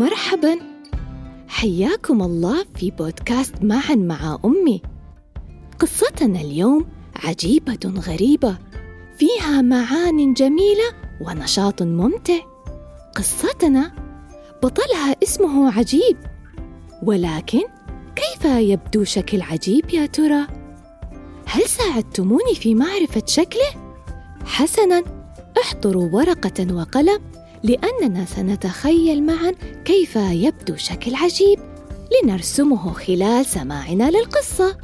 مرحبا. حياكم الله في بودكاست معا مع أمي. قصتنا اليوم عجيبة غريبة فيها معان جميلة ونشاط ممتع. قصتنا بطلها اسمه عجيب ولكن كيف يبدو شكل عجيب يا ترى؟ هل ساعدتموني في معرفة شكله؟ حسنا احضروا ورقة وقلم لأننا سنتخيل معا كيف يبدو شكل عجيب. لنرسمه خلال سماعنا للقصة.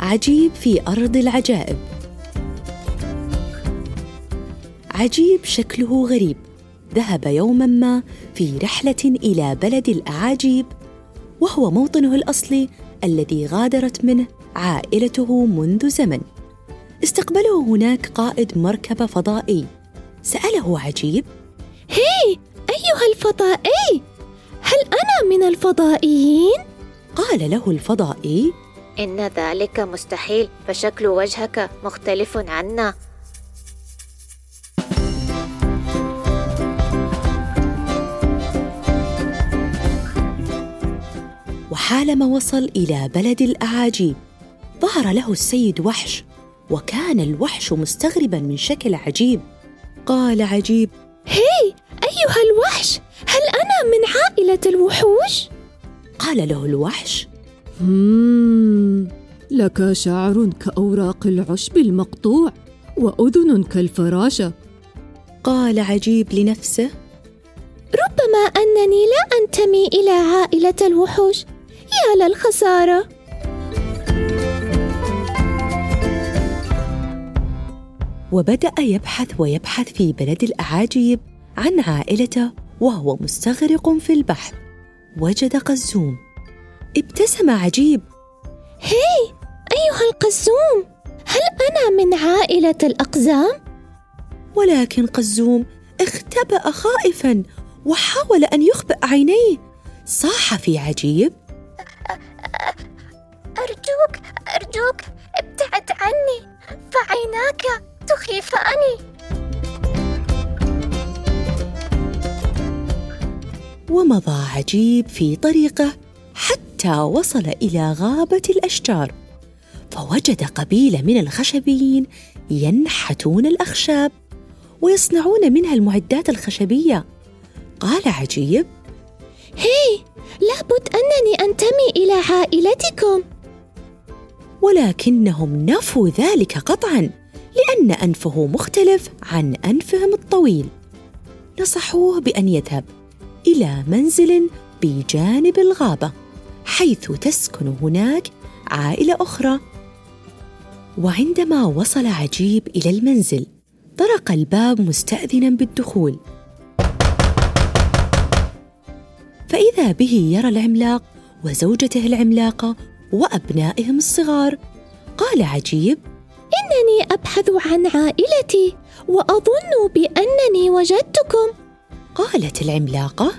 عجيب في أرض العجائب. عجيب شكله غريب. ذهب يوما ما في رحلة إلى بلد الأعاجيب وهو موطنه الأصلي الذي غادرت منه عائلته منذ زمن. استقبله هناك قائد مركبة فضائي. سأله عجيب هي أيها الفضائي هل أنا من الفضائيين؟ قال له الفضائي إن ذلك مستحيل فشكل وجهك مختلف عنا. وحالما وصل إلى بلد الأعاجيب. ظهر له السيد وحش وكان الوحش مستغربا من شكل عجيب. قال عجيب هي أيها الوحش هل أنا من عائلة الوحوش؟ قال له الوحش مم. لك شعر كأوراق العشب المقطوع وأذن كالفراشة قال عجيب لنفسه ربما أنني لا أنتمي إلى عائلة الوحوش. يا للخساره وبدأ يبحث ويبحث في بلد الأعاجيب عن عائلته وهو مستغرق في البحث وجد قزوم. ابتسم عجيب. هي أيها القزوم هل أنا من عائلة الأقزام؟ ولكن قزوم اختبأ خائفا وحاول أن يخبئ عينيه. صاح في عجيب. أرجوك أرجوك ابتعد عني. فعيناك تخيفاني. ومضى عجيب في طريقه حتى وصل إلى غابة الأشجار فوجد قبيلة من الخشبيين ينحتون الأخشاب ويصنعون منها المعدات الخشبية. قال عجيب هي لابد أنني أنتمي إلى عائلتكم. ولكنهم نفوا ذلك قطعا لأن أنفه مختلف عن أنفهم الطويل. نصحوه بأن يذهب إلى منزل بجانب الغابة حيث تسكن هناك عائلة أخرى. وعندما وصل عجيب إلى المنزل طرق الباب مستاذنا بالدخول. فإذا به يرى العملاق وزوجته العملاقة وأبنائهم الصغار. قال عجيب إنني أبحث عن عائلتي وأظن بأنني وجدتكم. قالت العملاقة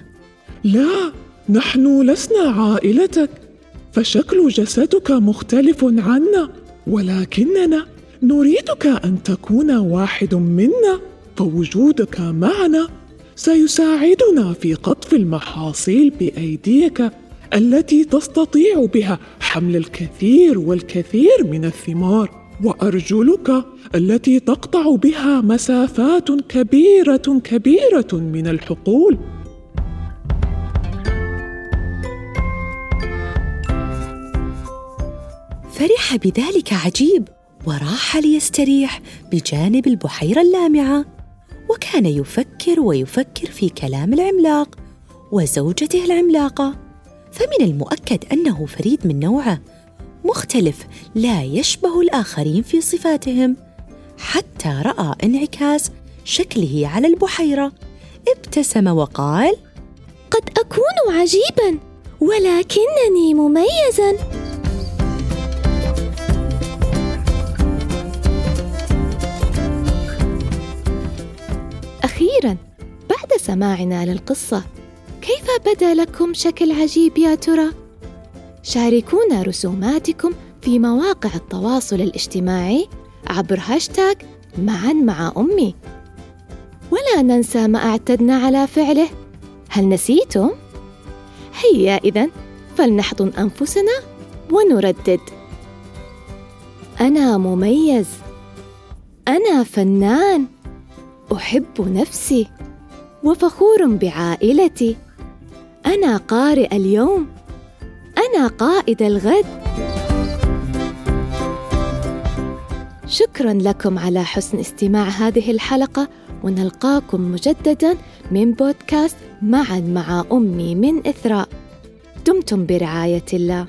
لا نحن لسنا عائلتك فشكل جسدك مختلف عنا ولكننا نريدك أن تكون واحد منا فوجودك معنا سيساعدنا في قطف المحاصيل بأيديك التي تستطيع بها حمل الكثير والكثير من الثمار. وأرجلك التي تقطع بها مسافات كبيرة كبيرة من الحقول. فرح بذلك عجيب وراح ليستريح بجانب البحيرة اللامعة. وكان يفكر ويفكر في كلام العملاق وزوجته العملاقة. فمن المؤكد أنه فريد من نوعه مختلف لا يشبه الآخرين في صفاتهم. حتى رأى انعكاس شكله على البحيرة ابتسم وقال قد أكون عجيبا ولكنني مميزا. أخيرا بعد سماعنا للقصة بدا لكم شكل عجيب يا ترى. شاركونا رسوماتكم في مواقع التواصل الاجتماعي عبر هاشتاغ معا مع أمي. ولا ننسى ما أعتدنا على فعله. هل نسيتم؟ هيا إذا فلنحضن أنفسنا ونردد. أنا مميز. أنا فنان. أحب نفسي. وفخور بعائلتي. أنا قارئ اليوم. أنا قائد الغد. شكرا لكم على حسن استماع هذه الحلقة ونلقاكم مجددا من بودكاست معا مع أمي من إثراء. دمتم برعاية الله.